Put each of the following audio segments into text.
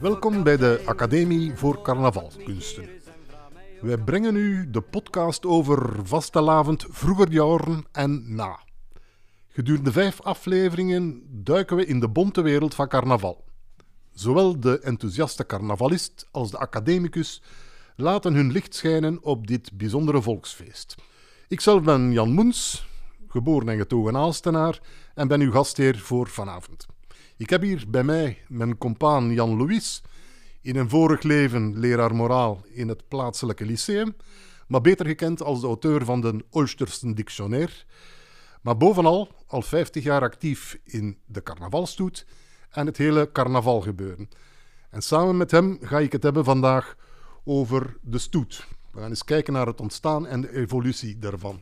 Welkom bij de Academie voor Carnavalkunsten. Wij brengen u de podcast over vastelavond vroeger jaren en na. Gedurende vijf afleveringen duiken we in de bonte wereld van carnaval. Zowel de enthousiaste carnavalist als de academicus laten hun licht schijnen op dit bijzondere volksfeest. Ikzelf ben Jan Moens, geboren en getogen Aalstenaar, en ben uw gastheer voor vanavond. Ik heb hier bij mij mijn compaan Jan Louis, in een vorig leven leraar moraal in het plaatselijke lyceum, maar beter gekend als de auteur van de Olstersen Dictionaire, maar bovenal al 50 jaar actief in de carnavalstoet en het hele carnavalgebeuren. En samen met hem ga ik het hebben vandaag over de stoet. We gaan eens kijken naar het ontstaan en de evolutie daarvan.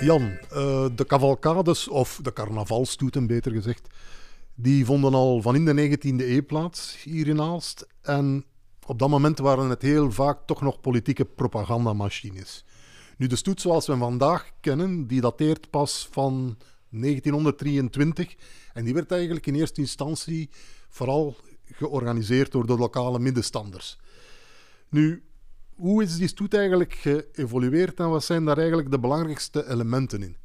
Jan, uh, de cavalcades, of de carnavalstoeten beter gezegd, die vonden al van in de 19e eeuw plaats hier in Aalst. En op dat moment waren het heel vaak toch nog politieke propagandamachines. Nu, de stoet zoals we hem vandaag kennen, die dateert pas van 1923. En die werd eigenlijk in eerste instantie vooral georganiseerd door de lokale middenstanders. Nu, hoe is die stoet eigenlijk geëvolueerd en wat zijn daar eigenlijk de belangrijkste elementen in?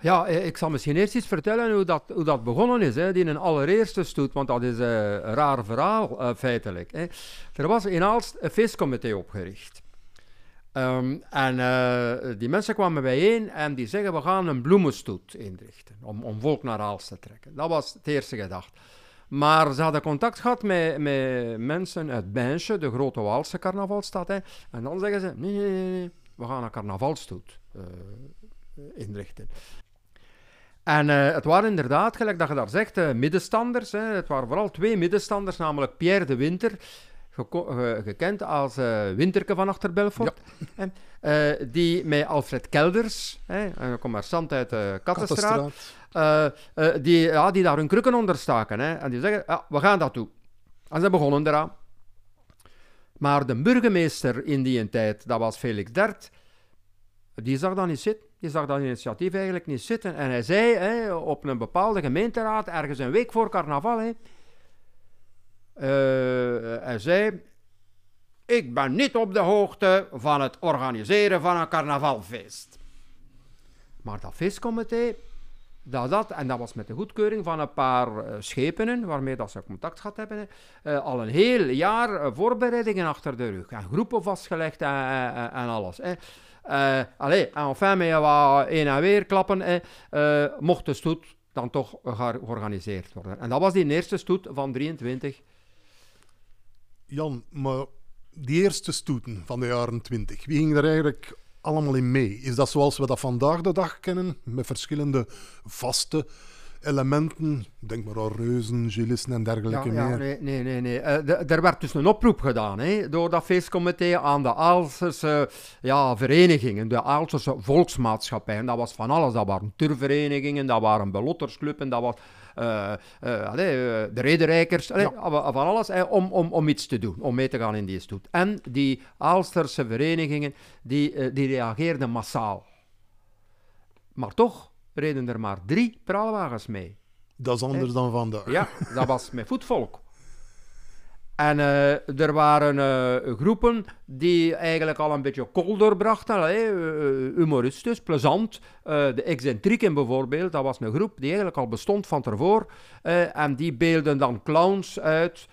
Ja, eh, ik zal misschien eerst iets vertellen hoe dat, hoe dat begonnen is. Hè, die een allereerste stoet, want dat is uh, een raar verhaal uh, feitelijk. Hè. Er was in Aalst een feestcomité opgericht. Um, en uh, die mensen kwamen bijeen en die zeggen: We gaan een bloemenstoet inrichten om, om volk naar Aalst te trekken. Dat was het eerste gedacht. Maar ze hadden contact gehad met, met mensen uit Bijnsje, de grote Waalse carnavalstad. Hè. En dan zeggen ze: nee, nee, nee, we gaan een carnavalstoet uh, inrichten. En uh, het waren inderdaad, gelijk dat je daar zegt, middenstanders. Hè. Het waren vooral twee middenstanders, namelijk Pierre de Winter, gekend als uh, Winterke van Achterbelfort. Ja. die met Alfred Kelders, een commerçant uit de Kattenstraat, Kattenstraat. die, ja, die daar hun krukken onder staken. Hè. En die zeggen, ja, we gaan dat doen. En ze begonnen eraan. Maar de burgemeester in die tijd, dat was Felix Dert, die zag dat niet zitten. Die zag dat initiatief eigenlijk niet zitten. En hij zei hè, op een bepaalde gemeenteraad, ergens een week voor carnaval, hè, uh, hij zei: Ik ben niet op de hoogte van het organiseren van een carnavalfeest. Maar dat feestcomité, dat, dat, en dat was met de goedkeuring van een paar uh, schepenen waarmee dat ze contact gehad hebben, uh, al een heel jaar voorbereidingen achter de rug. En groepen vastgelegd en, en, en alles. Hè. Uh, allee, en enfin, met wat een en weer klappen, eh, mocht de stoet dan toch georganiseerd worden. En dat was die eerste stoet van 23. Jan, maar die eerste stoeten van de jaren 20, wie ging er eigenlijk allemaal in mee? Is dat zoals we dat vandaag de dag kennen, met verschillende vaste elementen, denk maar aan reuzen, gilissen en dergelijke ja, meer. nee, nee, nee. nee. Uh, er werd dus een oproep gedaan hè, door dat feestcomité aan de Aalsterse ja, verenigingen, de Aalsterse volksmaatschappijen. Dat was van alles. Dat waren turverenigingen, dat waren belottersclubben, dat was... Uh, uh, de rederijkers, ja. van alles, om, om, om iets te doen, om mee te gaan in die stoet. En die Aalsterse verenigingen, die, die reageerden massaal. Maar toch reden er maar drie praalwagens mee. Dat is anders dan vandaag. Ja, dat was met voetvolk. En uh, er waren uh, groepen die eigenlijk al een beetje kool doorbrachten, uh, humoristisch, plezant. de excentrieken bijvoorbeeld, dat was een groep die eigenlijk al bestond van tevoren. en die beelden dan clowns uit,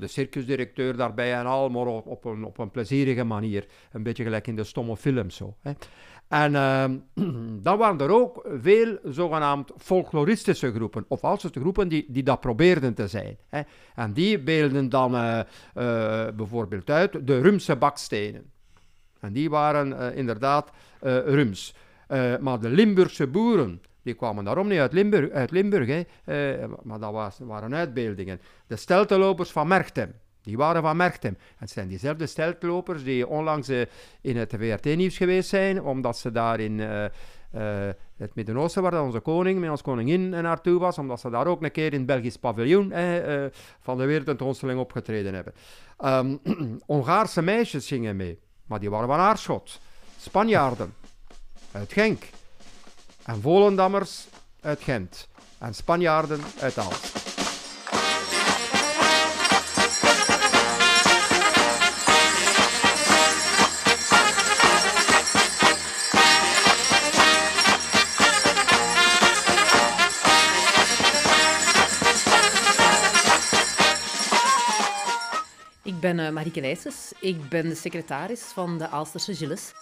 de circusdirecteur daarbij en al, maar op, op, een, op een plezierige manier. Een beetje gelijk in de stomme films zo. Hè. En uh, dan waren er ook veel zogenaamd folkloristische groepen, of als het groepen die, die dat probeerden te zijn. Hè. En die beelden dan uh, uh, bijvoorbeeld uit de Rumse bakstenen. En die waren uh, inderdaad Rums. maar de Limburgse boeren, die kwamen daarom niet uit Limburg, uit Limburg hè, maar dat was, waren uitbeeldingen. De steltenlopers van Merchtem, Die waren van Merchtem. Het zijn diezelfde steltlopers die onlangs in het VRT-nieuws geweest zijn, omdat ze daar in het Midden-Oosten, waar onze koning met onze koningin naartoe was, omdat ze daar ook een keer in het Belgisch paviljoen van de wereldtentoonstelling opgetreden hebben. Um, Hongaarse meisjes gingen mee, maar die waren van Aarschot. Spanjaarden uit Genk. En Volendammers uit Gent. En Spanjaarden uit Aalst. Ik ben uh, Marieke Lijsses. Ik ben de secretaris van de Aalsterse Gilles.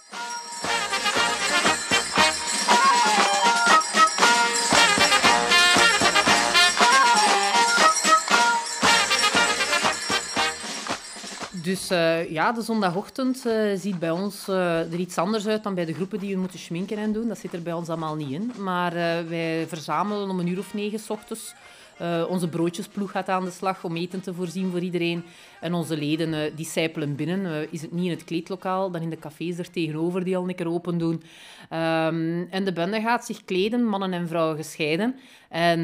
Dus uh, ja, de zondagochtend uh, ziet bij ons er iets anders uit dan bij de groepen die we moeten schminken en doen. Dat zit er bij ons allemaal niet in. Maar wij verzamelen om een uur of negen s ochtends uh, onze broodjesploeg gaat aan de slag om eten te voorzien voor iedereen. En onze leden uh, binnen. Uh, is het niet in het kleedlokaal, dan in de cafés er tegenover die al een keer open doen. Um, en de bende gaat zich kleden, mannen en vrouwen gescheiden. En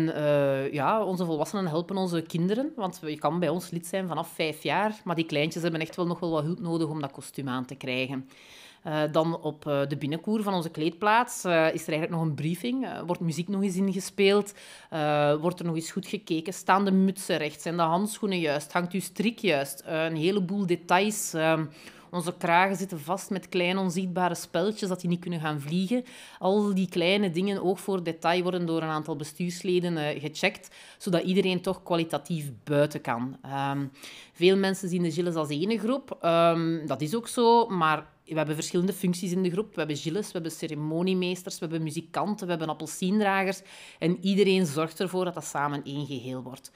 ja, onze volwassenen helpen onze kinderen, want je kan bij ons lid zijn vanaf vijf jaar. Maar die kleintjes hebben echt wel nog wel wat hulp nodig om dat kostuum aan te krijgen. Uh, dan op uh, de binnenkoer van onze kleedplaats uh, is er eigenlijk nog een briefing. wordt muziek nog eens ingespeeld? wordt er nog eens goed gekeken? Staan de mutsen recht? Zijn de handschoenen juist? Hangt uw strik juist? een heleboel details. Ehm, onze kragen zitten vast met kleine onzichtbare speltjes dat die niet kunnen gaan vliegen. Al die kleine dingen, oog voor detail, worden door een aantal bestuursleden gecheckt, zodat iedereen toch kwalitatief buiten kan. Um, veel mensen zien de Gilles als ene groep. Um, dat is ook zo, maar we hebben verschillende functies in de groep. We hebben gilles, we hebben ceremoniemeesters, we hebben muzikanten, we hebben appelsiendragers. En iedereen zorgt ervoor dat dat samen één geheel wordt.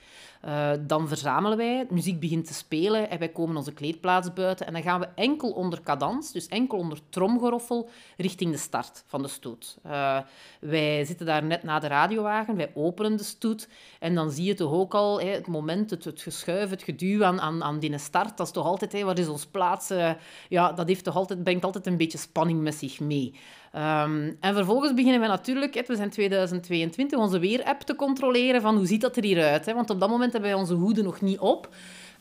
Uh, dan verzamelen wij, muziek begint te spelen en wij komen onze kleedplaats buiten. En dan gaan we enkel onder cadans, dus enkel onder tromgeroffel, richting de start van de stoet. Uh, wij zitten daar net na de radiowagen, wij openen de stoet en dan zie je toch ook al het moment, het, het geschuif, het geduw aan, aan, aan die start. Dat is toch altijd, waar is ons plaats? Uh, ja, dat heeft toch altijd, brengt altijd een beetje spanning met zich mee. Um, en vervolgens beginnen we natuurlijk, we zijn 2022, onze weerapp te controleren van hoe ziet dat er hieruit. Hè? Want op dat moment hebben wij onze hoeden nog niet op.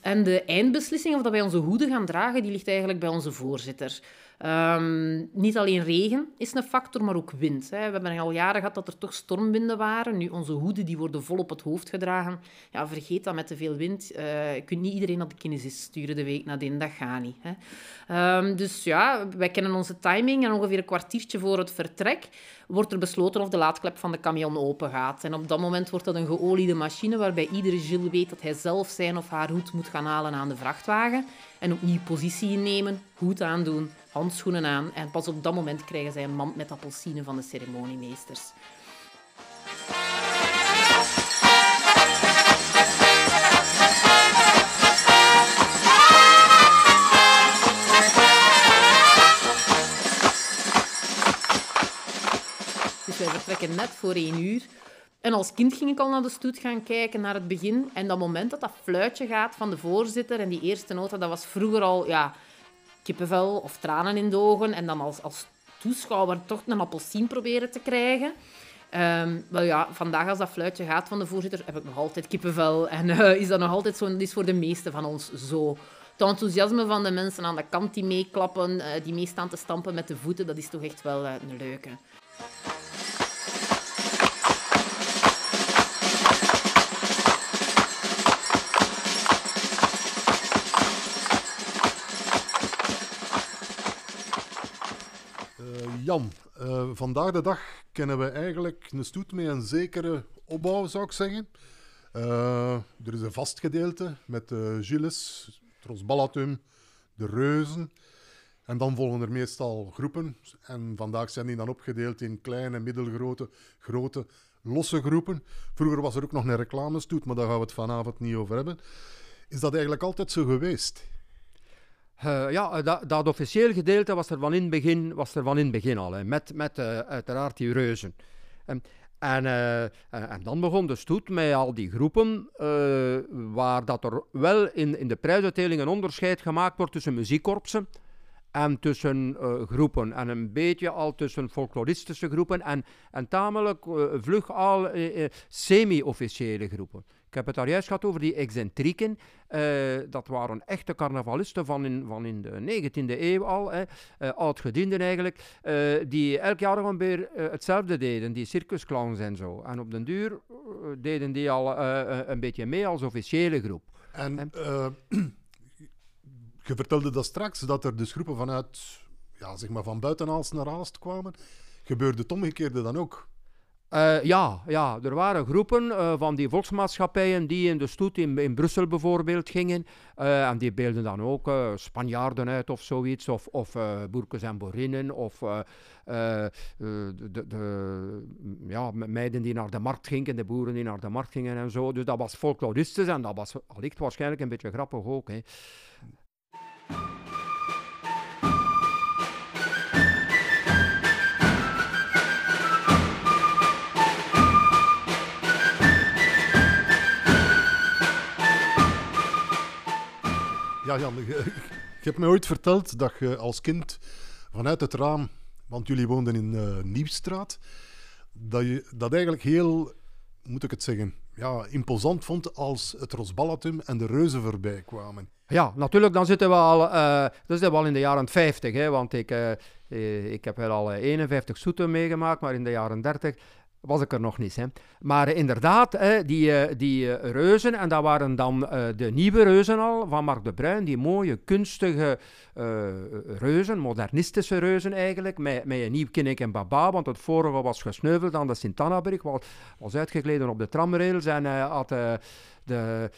En de eindbeslissing of dat wij onze hoeden gaan dragen, die ligt eigenlijk bij onze voorzitter. Um, niet alleen regen is een factor, maar ook wind. Hè. We hebben al jaren gehad dat er toch stormwinden waren. Nu, onze hoeden die worden vol op het hoofd gedragen. Ja, vergeet dat met te veel wind. Je kunt niet iedereen naar de kinesis sturen de week nadien. Dat gaat niet. Hè. Um, dus ja, wij kennen onze timing en ongeveer een kwartiertje voor het vertrek wordt er besloten of de laadklep van de camion open gaat. En op dat moment wordt dat een geoliede machine waarbij iedere Gilles weet dat hij zelf zijn of haar hoed moet gaan halen aan de vrachtwagen en opnieuw positie innemen, hoed aandoen, handschoenen aan en pas op dat moment krijgen zij een mand met appelsine van de ceremoniemeesters. Net voor één uur. En als kind ging ik al naar de stoet gaan kijken, naar het begin. En dat moment dat dat fluitje gaat van de voorzitter en die eerste nota, dat was vroeger al ja, kippenvel of tranen in de ogen. En dan als, als toeschouwer toch een appelsien proberen te krijgen. Um, wel ja, vandaag als dat fluitje gaat van de voorzitter, heb ik nog altijd kippenvel. En uh, is dat nog altijd zo, dat is voor de meeste van ons zo. Het enthousiasme van de mensen aan de kant die meeklappen, uh, die meestaan te stampen met de voeten, dat is toch echt wel uh, een leuke. Jan, uh, vandaag de dag kennen we eigenlijk een stoet met een zekere opbouw, zou ik zeggen. Uh, er is een vast gedeelte met Gilles, Trosballatum, de Reuzen. En dan volgen er meestal groepen. En vandaag zijn die dan opgedeeld in kleine, middelgrote, grote, losse groepen. Vroeger was er ook nog een reclamestoet, maar daar gaan we het vanavond niet over hebben. Is dat eigenlijk altijd zo geweest? Uh, ja, dat, dat officieel gedeelte was er van in het begin, was er van in begin al, hè, met, met uh, uiteraard die reuzen. Um, En, uh, en, dan begon de stoet met al die groepen, waar dat er wel in, in de prijsuitdeling een onderscheid gemaakt wordt tussen muziekkorpsen en tussen groepen. En een beetje al tussen folkloristische groepen en, en tamelijk vlug al semi-officiële groepen. Ik heb het daar juist gehad over die excentrieken. dat waren echte carnavalisten van in, van in de 19e eeuw al, uh, oud-gedienden eigenlijk, die elk jaar gewoon weer hetzelfde deden, die circusclowns en zo. En op den duur deden die al een beetje mee als officiële groep. En je vertelde dat straks, dat er dus groepen vanuit, ja, zeg maar van buitenals naar Aalst kwamen. Gebeurde het omgekeerde dan ook? Uh, ja, ja, er waren groepen uh, van die volksmaatschappijen die in de stoet in, Brussel bijvoorbeeld gingen. Uh, en die beelden dan ook Spanjaarden uit of zoiets, of, of boerkes en boerinnen, of de, de, ja, meiden die naar de markt gingen, de boeren die naar de markt gingen en zo. Dus dat was folkloristisch en dat was allicht waarschijnlijk een beetje grappig ook. Hè. Ja, Jan, je, hebt mij ooit verteld dat je als kind vanuit het raam, want jullie woonden in uh, Nieuwstraat, dat je dat eigenlijk heel, moet ik het zeggen, ja, imposant vond als het Rosballatum en de reuzen voorbij kwamen. Ja, natuurlijk, dan zitten we al, uh, dat is wel in de jaren 50, hè, want ik, uh, ik heb wel al 51 zoeten meegemaakt, maar in de jaren 30 was ik er nog niet. Hè. Maar inderdaad, hè, die, eh, die eh, reuzen, en dat waren dan de nieuwe reuzen al van Mark de Bruin, die mooie, kunstige reuzen, modernistische reuzen eigenlijk, met, met een nieuw kinnik en baba, want het vorige was gesneuveld aan de Sint-Anna-brug, was, was uitgegleden op de tramrails en had... De,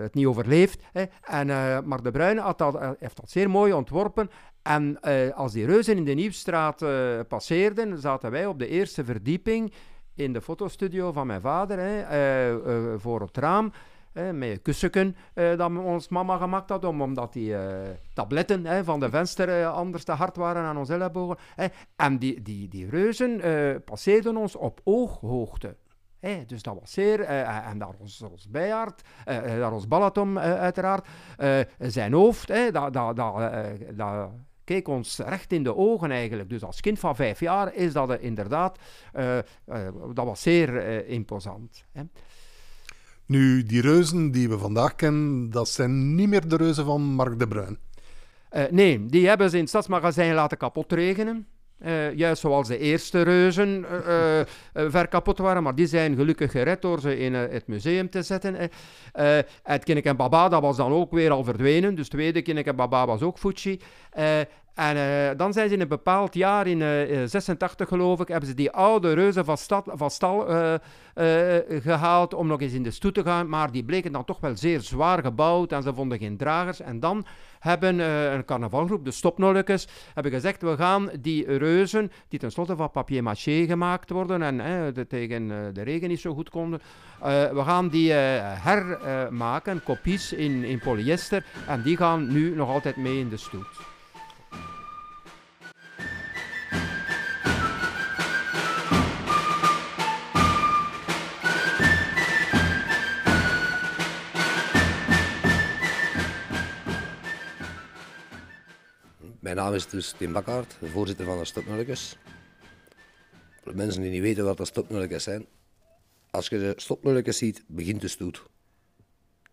het niet overleefd. Hè. En, uh, Mark de Bruin had dat, heeft dat zeer mooi ontworpen. En als die reuzen in de Nieuwstraat passeerden, zaten wij op de eerste verdieping in de fotostudio van mijn vader, hè, uh, uh, voor het raam. met een kussenen uh, dat ons mama gemaakt had, om, omdat die tabletten hè, van de venster anders te hard waren aan ons ellebogen. En die, die, die reuzen passeerden ons op ooghoogte. Dus dat was zeer, en daar ons, ons bijaard, daar ons Balaton uiteraard, zijn hoofd, dat, dat, dat, dat keek ons recht in de ogen eigenlijk. Dus als kind van vijf jaar is dat uh, inderdaad, uh, uh, dat was zeer imposant. Hè. Nu, die reuzen die we vandaag kennen, dat zijn niet meer de reuzen van Mark de Bruin. nee, die hebben ze in het stadsmagazijn laten kapot regenen. Uh, juist zoals de eerste reuzen uh, uh, ver kapot waren, maar die zijn gelukkig gered door ze in het museum te zetten. het Kinnik en Baba, was dan ook weer al verdwenen, dus tweede Kinnik en Baba was ook Fuji. En uh, dan zijn ze in een bepaald jaar, in uh, 86 geloof ik, hebben ze die oude reuzen van, stad, van stal gehaald om nog eens in de stoet te gaan. Maar die bleken dan toch wel zeer zwaar gebouwd en ze vonden geen dragers. En dan hebben een carnavalgroep, de Stopnolletjes, hebben gezegd, we gaan die reuzen, die tenslotte van papier-maché gemaakt worden en tegen de regen niet zo goed konden, we gaan die hermaken, kopies in, in polyester. En die gaan nu nog altijd mee in de stoet. Mijn naam is dus Tim Bakkaert, voorzitter van de Stopnulletjes. Voor de mensen die niet weten wat de Stopnulletjes zijn. Als je de Stopnulletjes ziet, begint de stoet.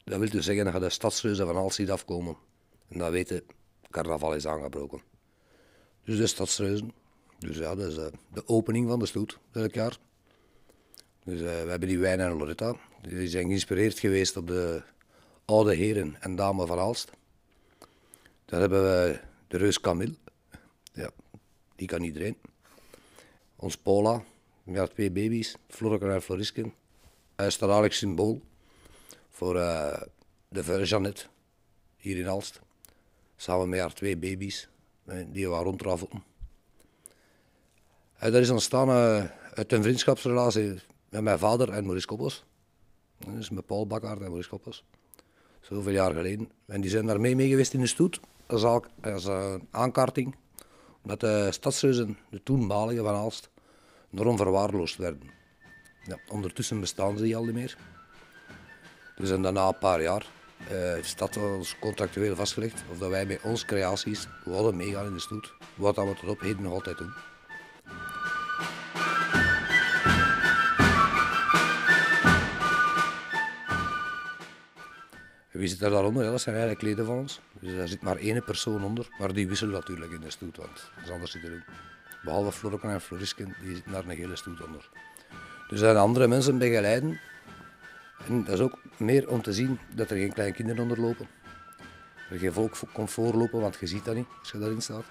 Dat wil dus zeggen dat je de stadsreuzen van Hals ziet afkomen. En dan weten, carnaval is aangebroken. Dus de stadsreuzen. Dus ja, dat is de, de opening van de stoet elk jaar. Dus uh, we hebben die Wijn en Loretta. Die zijn geïnspireerd geweest op de oude heren en dames van Aalst. Dan hebben we de reus Camille. Ja, die kan iedereen. Ons Paula, met twee baby's, Florke en Florisken. Is eigenlijk symbool voor uh, de vuile Jeannette hier in Alst. Samen met haar twee baby's, die we rondtravelden. dat is ontstaan uit een vriendschapsrelatie met mijn vader en Maurice Koppels. Dus met Paul Bakkaert en Maurice Koppels. Zoveel jaar geleden. En die zijn daarmee mee geweest in de stoet als, als uh, aankarting, omdat de stadsreuzen, de toenmaligen van Aalst, enorm verwaarloosd werden. Ja, ondertussen bestaan ze die al niet meer. Dus en daarna een paar jaar is dat ons contractueel vastgelegd. Of dat wij met onze creaties willen meegaan in de stoet. Wat dat we tot op heden nog altijd doen. Wie zit er daaronder? Ja, dat zijn eigenlijk leden van ons. Dus daar zit maar één persoon onder. Maar die wisselen natuurlijk in de stoet, want anders zit er Behalve Florken en Florisken, die zitten daar een hele stoet onder. Dus zijn andere mensen begeleiden. En dat is ook meer om te zien dat er geen kleine kinderen onder lopen. Er geen volk komt voorlopen, want je ziet dat niet als je daarin staat.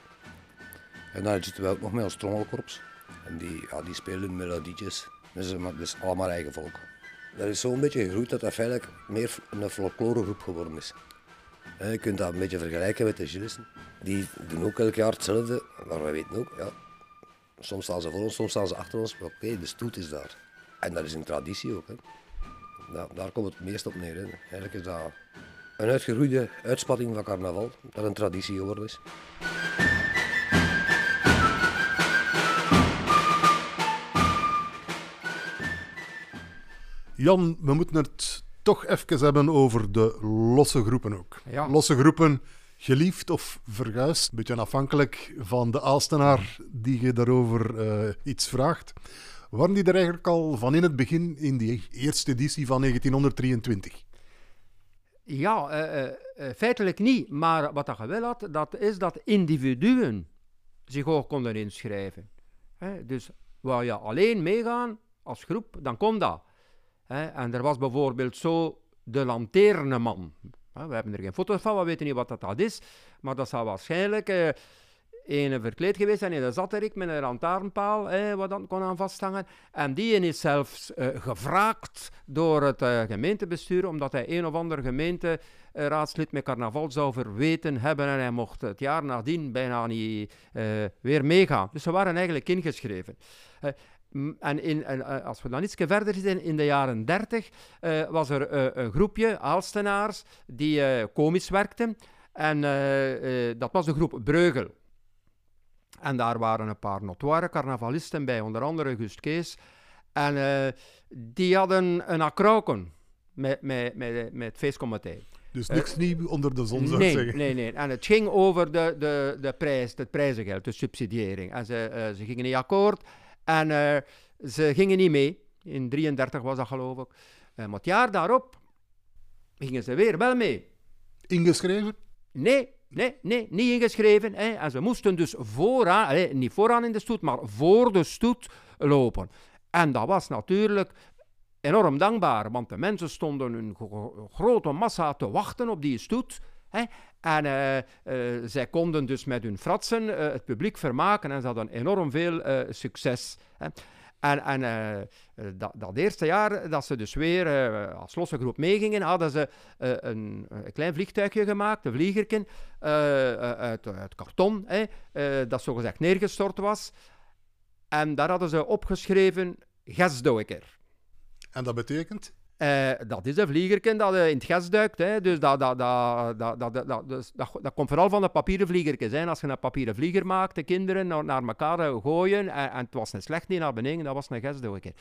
En daar zitten we ook nog met ons trommelkorps. En die, ja, die spelen melodietjes. Dus dat is allemaal eigen volk. Dat is zo'n beetje gegroeid dat dat feitelijk meer een folkloregroep geworden is. Je kunt dat een beetje vergelijken met de Gillissen. Die doen ook elk jaar hetzelfde, maar we weten ook, ja, soms staan ze voor ons, soms staan ze achter ons, maar oké, de stoet is daar. En dat is een traditie ook. Hè. daar komt het meest op neer. Hè. Eigenlijk is dat een uitgegroeide uitspatting van carnaval, dat een traditie geworden is. Jan, we moeten het toch even hebben over de losse groepen ook. Losse groepen, geliefd of verguisd, een beetje afhankelijk van de Aalstenaar die je daarover uh, iets vraagt. Waren die er eigenlijk al van in het begin, in die eerste editie van 1923? Ja, uh, uh, feitelijk niet. Maar wat je wel had, dat is dat individuen zich ook konden inschrijven. dus waar je alleen meegaan als groep, dan kon dat. En er was bijvoorbeeld zo de lanterneman. We hebben er geen foto's van, we weten niet wat dat is. Maar dat zou waarschijnlijk uh, een verkleed geweest zijn in de zatterik met een lantaarnpaal, eh, wat dan kon aan vasthangen. En die is zelfs uh, gevraagd door het uh, gemeentebestuur, omdat hij een of ander gemeenteraadslid met carnaval zou verweten hebben. En hij mocht het jaar nadien bijna niet weer meegaan. Dus ze waren eigenlijk ingeschreven. En, in, en, eh, als we dan iets verder zitten, in de jaren 30 uh, eh, was er uh, een groepje Aalstenaars die uh, komisch werkten. En dat was de groep Breugel. En daar waren een paar notoire carnavalisten bij, onder andere Gust Kees. En die hadden een akroken met, met, met, met het feestcomité. Dus niks nieuw onder de zon, zou nee, zeggen. Nee, nee. En het ging over de, de, de prijs, het prijzengeld, de subsidiëring. En ze, ze gingen niet akkoord. En uh, ze gingen niet mee. In 33 was dat geloof ik. Uh, maar het jaar daarop gingen ze weer wel mee. Ingeschreven? Nee, nee, nee, niet ingeschreven. Hè. En ze moesten dus vooraan, niet vooraan in de stoet, maar voor de stoet lopen. En dat was natuurlijk enorm dankbaar, want de mensen stonden een grote massa te wachten op die stoet. Hè. En uh, uh, zij konden dus met hun fratsen uh, het publiek vermaken en ze hadden enorm veel succes. Hè. En, en dat, dat, eerste jaar dat ze dus weer als losse groep meegingen, hadden ze een, een, klein vliegtuigje gemaakt, een vliegerken, uit, uit, karton, hè, dat zogezegd neergestort was. En daar hadden ze opgeschreven Gesdoeker. En dat betekent? Uh, dat is een vliegerken dat uh, in het gas duikt. Hè. Dus dat, dat, dat, dat, dat, dat, dus dat, dat, komt vooral van de papieren vliegertjes. Hè. Als je een papieren vlieger maakt, de kinderen naar, naar elkaar eh, gooien. En, en, het was een slecht niet naar beneden, dat was een gasdoekje.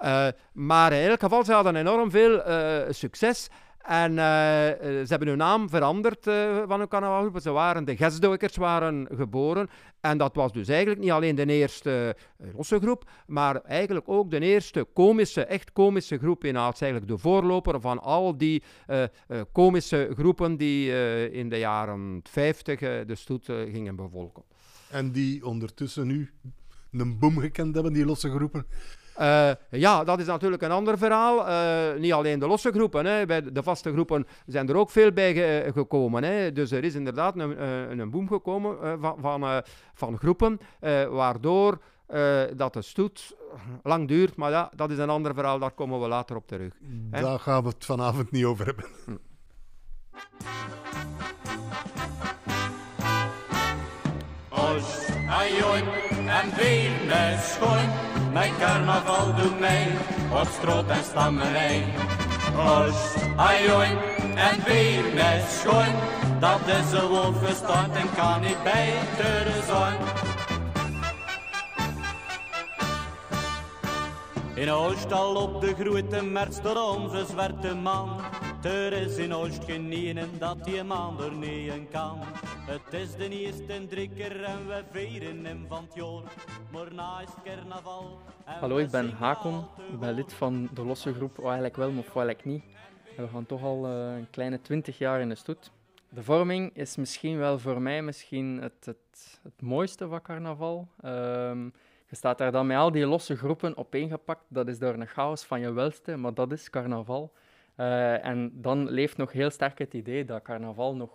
Ah. Uh, maar in elk geval, ze hadden enorm veel succes. En uh, ze hebben hun naam veranderd uh, van hun carnavalgroep. Ze waren, de Gesdoikers waren geboren. En dat was dus eigenlijk niet alleen de eerste losse groep, maar eigenlijk ook de eerste komische, echt komische groep in Aals. Eigenlijk de voorloper van al die komische groepen die in de jaren 50 de stoet gingen bevolken. En die ondertussen nu een boom gekend hebben, die losse groepen. Uh, ja, dat is natuurlijk een ander verhaal. Uh, niet alleen de losse groepen. Hè. Bij de vaste groepen zijn er ook veel bij ge gekomen. Hè. Dus er is inderdaad een, een, boom gekomen uh, van, van, van, groepen, waardoor dat de stoet lang duurt. Maar ja, dat is een ander verhaal, daar komen we later op terug. Hè. Daar gaan we het vanavond niet over hebben. Hm. En schoon mijn carnaval doet mij op stroot en stammelijn. Os, ajoin en weer met schoon, dat is een gestart en kan niet beter zijn. In Oostal op de grote merk door onze zwarte man. Er is in Oost geen dat die man er niet kan. Het is de eerste drie keer en we vieren hem van het jaar. Maar na is carnaval. Hallo, ik ben Hakon. Ik ben lid van de losse groep, of eigenlijk wel, maar of eigenlijk niet. En we gaan toch al uh, een kleine twintig jaar in de stoet. De vorming is misschien wel voor mij misschien het, het, het mooiste van carnaval. Um, je staat daar dan met al die losse groepen opeengepakt. Dat is door een chaos van je welste, maar dat is carnaval. Uh, en dan leeft nog heel sterk het idee dat carnaval nog,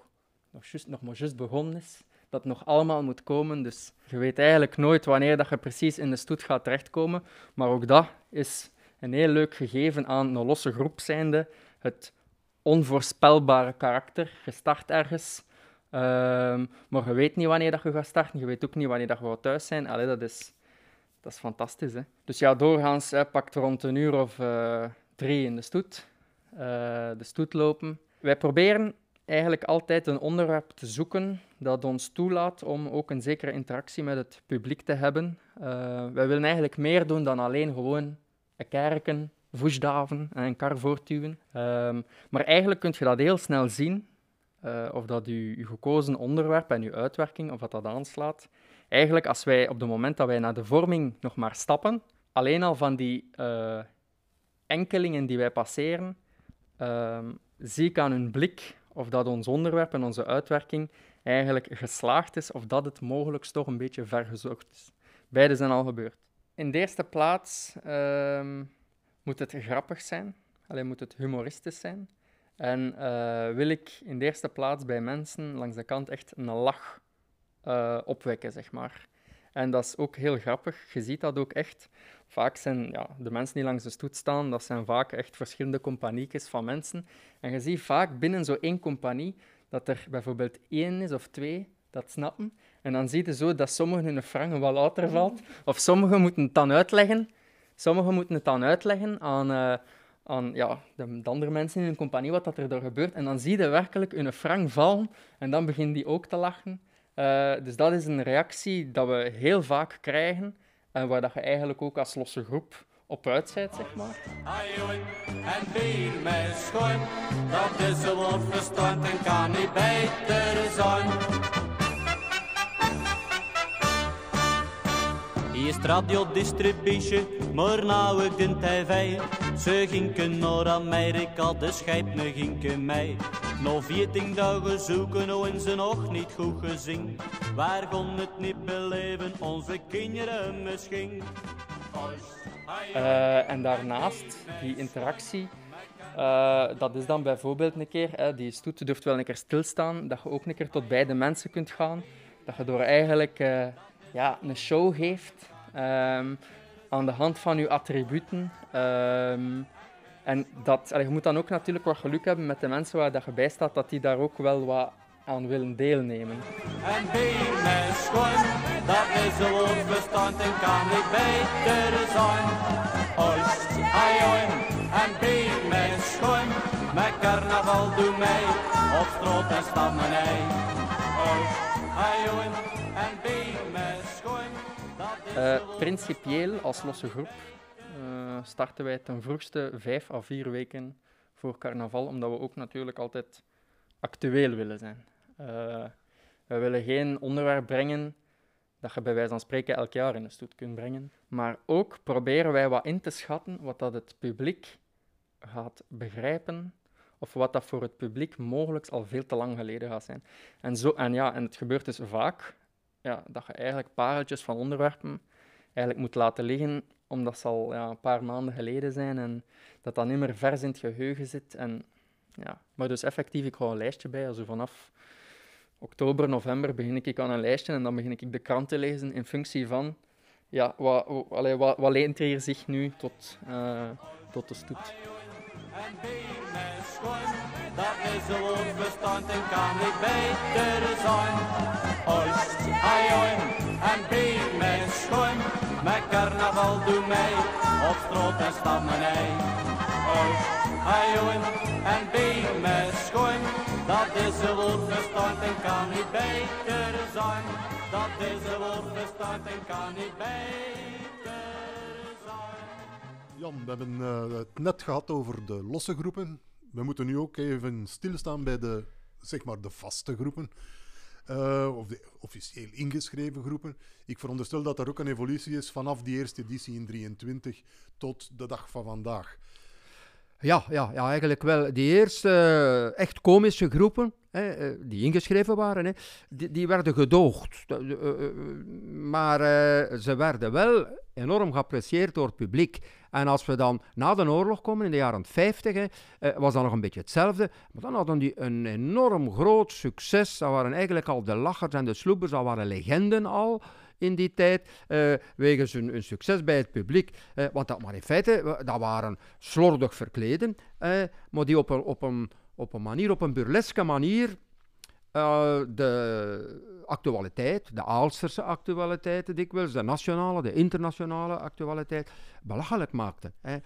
nog, just, nog maar juist begonnen is. Dat nog allemaal moet komen. Dus je weet eigenlijk nooit wanneer dat je precies in de stoet gaat terechtkomen. Maar ook dat is een heel leuk gegeven aan een losse groep zijnde. Het onvoorspelbare karakter. Je start ergens, um, maar je weet niet wanneer dat je gaat starten. Je weet ook niet wanneer dat je gaat thuis zijn. Allee, dat, is, dat is fantastisch. Hè? Dus ja, doorgaans hè, pakt rond een uur of uh, drie in de stoet. Uh, de stoet lopen. Wij proberen eigenlijk altijd een onderwerp te zoeken dat ons toelaat om ook een zekere interactie met het publiek te hebben. Uh, wij willen eigenlijk meer doen dan alleen gewoon kerken, voesdaven en een kar voortduwen. Um, maar eigenlijk kun je dat heel snel zien, of dat je, gekozen onderwerp en je uitwerking, of dat dat aanslaat. Eigenlijk, als wij op het moment dat wij naar de vorming nog maar stappen, alleen al van die uh, enkelingen die wij passeren, uh, zie ik aan hun blik of dat ons onderwerp en onze uitwerking eigenlijk geslaagd is, of dat het mogelijk toch een beetje vergezocht is. Beide zijn al gebeurd. In de eerste plaats ehm, moet het grappig zijn, alleen moet het humoristisch zijn. En uh, wil ik in de eerste plaats bij mensen langs de kant echt een lach uh, opwekken, zeg maar. En dat is ook heel grappig. Je ziet dat ook echt. Vaak zijn ja, de mensen die langs de stoet staan, dat zijn vaak echt verschillende compagnietjes van mensen. En je ziet vaak binnen zo één compagnie dat er bijvoorbeeld één is of twee dat snappen. En dan zie je zo dat sommigen hun frangen wel later valt. Of sommigen moeten het dan uitleggen. Sommigen moeten het dan uitleggen aan, uh, aan ja, de, andere mensen in hun compagnie wat dat er daar gebeurt. En dan zie je werkelijk hun frank vallen en dan beginnen die ook te lachen. Uh, dus dat is een reactie dat we heel vaak krijgen en waar dat je eigenlijk ook als losse groep op uitzet, zeg maar. En schoon, dat is woord verstand en kan niet beter zijn. Eerst radiodistributie, maar nou ik de tv. Ze gingen naar Amerika, de scheipne gingen mij. Nog veertien dagen zoeken, nou en ze nog niet goed gezien. Waar kon het niet beleven, onze kinderen misschien. Uh, en daarnaast, die interactie, uh, dat is dan bijvoorbeeld een keer, uh, die stoet durft wel een keer stilstaan, dat je ook een keer tot bij de mensen kunt gaan. Dat je door eigenlijk ja, een show geeft um, aan de hand van je attributen. Um, en dat, je moet dan ook natuurlijk wat geluk hebben met de mensen waar dat je bij staat, dat die daar ook wel wat aan willen deelnemen. En schoon, dat is een woordbestand en kan ik beter zijn. Oost, ajoin, en schoon, met carnaval doe mij, op straat en stammenij. Oost, ajoin, en bij mij schoon. Uh, principieel als losse groep starten wij ten vroegste vijf à vier weken voor carnaval, omdat we ook natuurlijk altijd actueel willen zijn. Uh, we willen geen onderwerp brengen dat je bij wijze van spreken elk jaar in de stoet kunt brengen. Maar ook proberen wij wat in te schatten wat dat het publiek gaat begrijpen of wat dat voor het publiek mogelijk al veel te lang geleden gaat zijn. En, zo, en, ja, en het gebeurt dus vaak ja, dat je eigenlijk pareltjes van onderwerpen eigenlijk moet laten liggen, omdat ze al ja, een paar maanden geleden zijn en dat dan niet meer vers in het geheugen zit. En, ja. Maar dus effectief, ik hou een lijstje bij. Also vanaf oktober, november begin ik aan een lijstje en dan begin ik de krant te lezen in functie van ja, wat, wat, wat, leent zich nu tot, uh, tot de stoet. Dat is woordbestand en kan ik beter zijn. Oost, en. Met carnaval doe mij op straat en stammenij. Oost, ajoin en bier met schoon. Dat is een woordbestand en kan niet beter zijn. Dat is een woordbestand en kan niet beter zijn. Jan, we hebben uh, het net gehad over de losse groepen. We moeten nu ook even stilstaan bij de, zeg maar, de vaste groepen. Uh, of de officieel ingeschreven groepen. Ik veronderstel dat er ook een evolutie is vanaf die eerste editie in 23 tot de dag van vandaag. Ja, ja, ja eigenlijk wel. Die eerste uh, echt komische groepen, hè, uh, die ingeschreven waren, hè, die, die, werden gedoogd. maar ze werden wel enorm geapprecieerd door het publiek. En als we dan na de oorlog komen, in de jaren 50, hè, was dat nog een beetje hetzelfde. Maar dan hadden die een enorm groot succes. Dat waren eigenlijk al de lachers en de sloepers, dat waren legenden al in die tijd, uh, wegens hun, succes bij het publiek. Uh, want dat, maar in feite, dat waren slordig verkleden, maar die op op, een, op een manier, op een burleske manier, de actualiteit, de Aalsterse actualiteit dikwijls, de nationale, de internationale actualiteit, belachelijk maakten. Hè.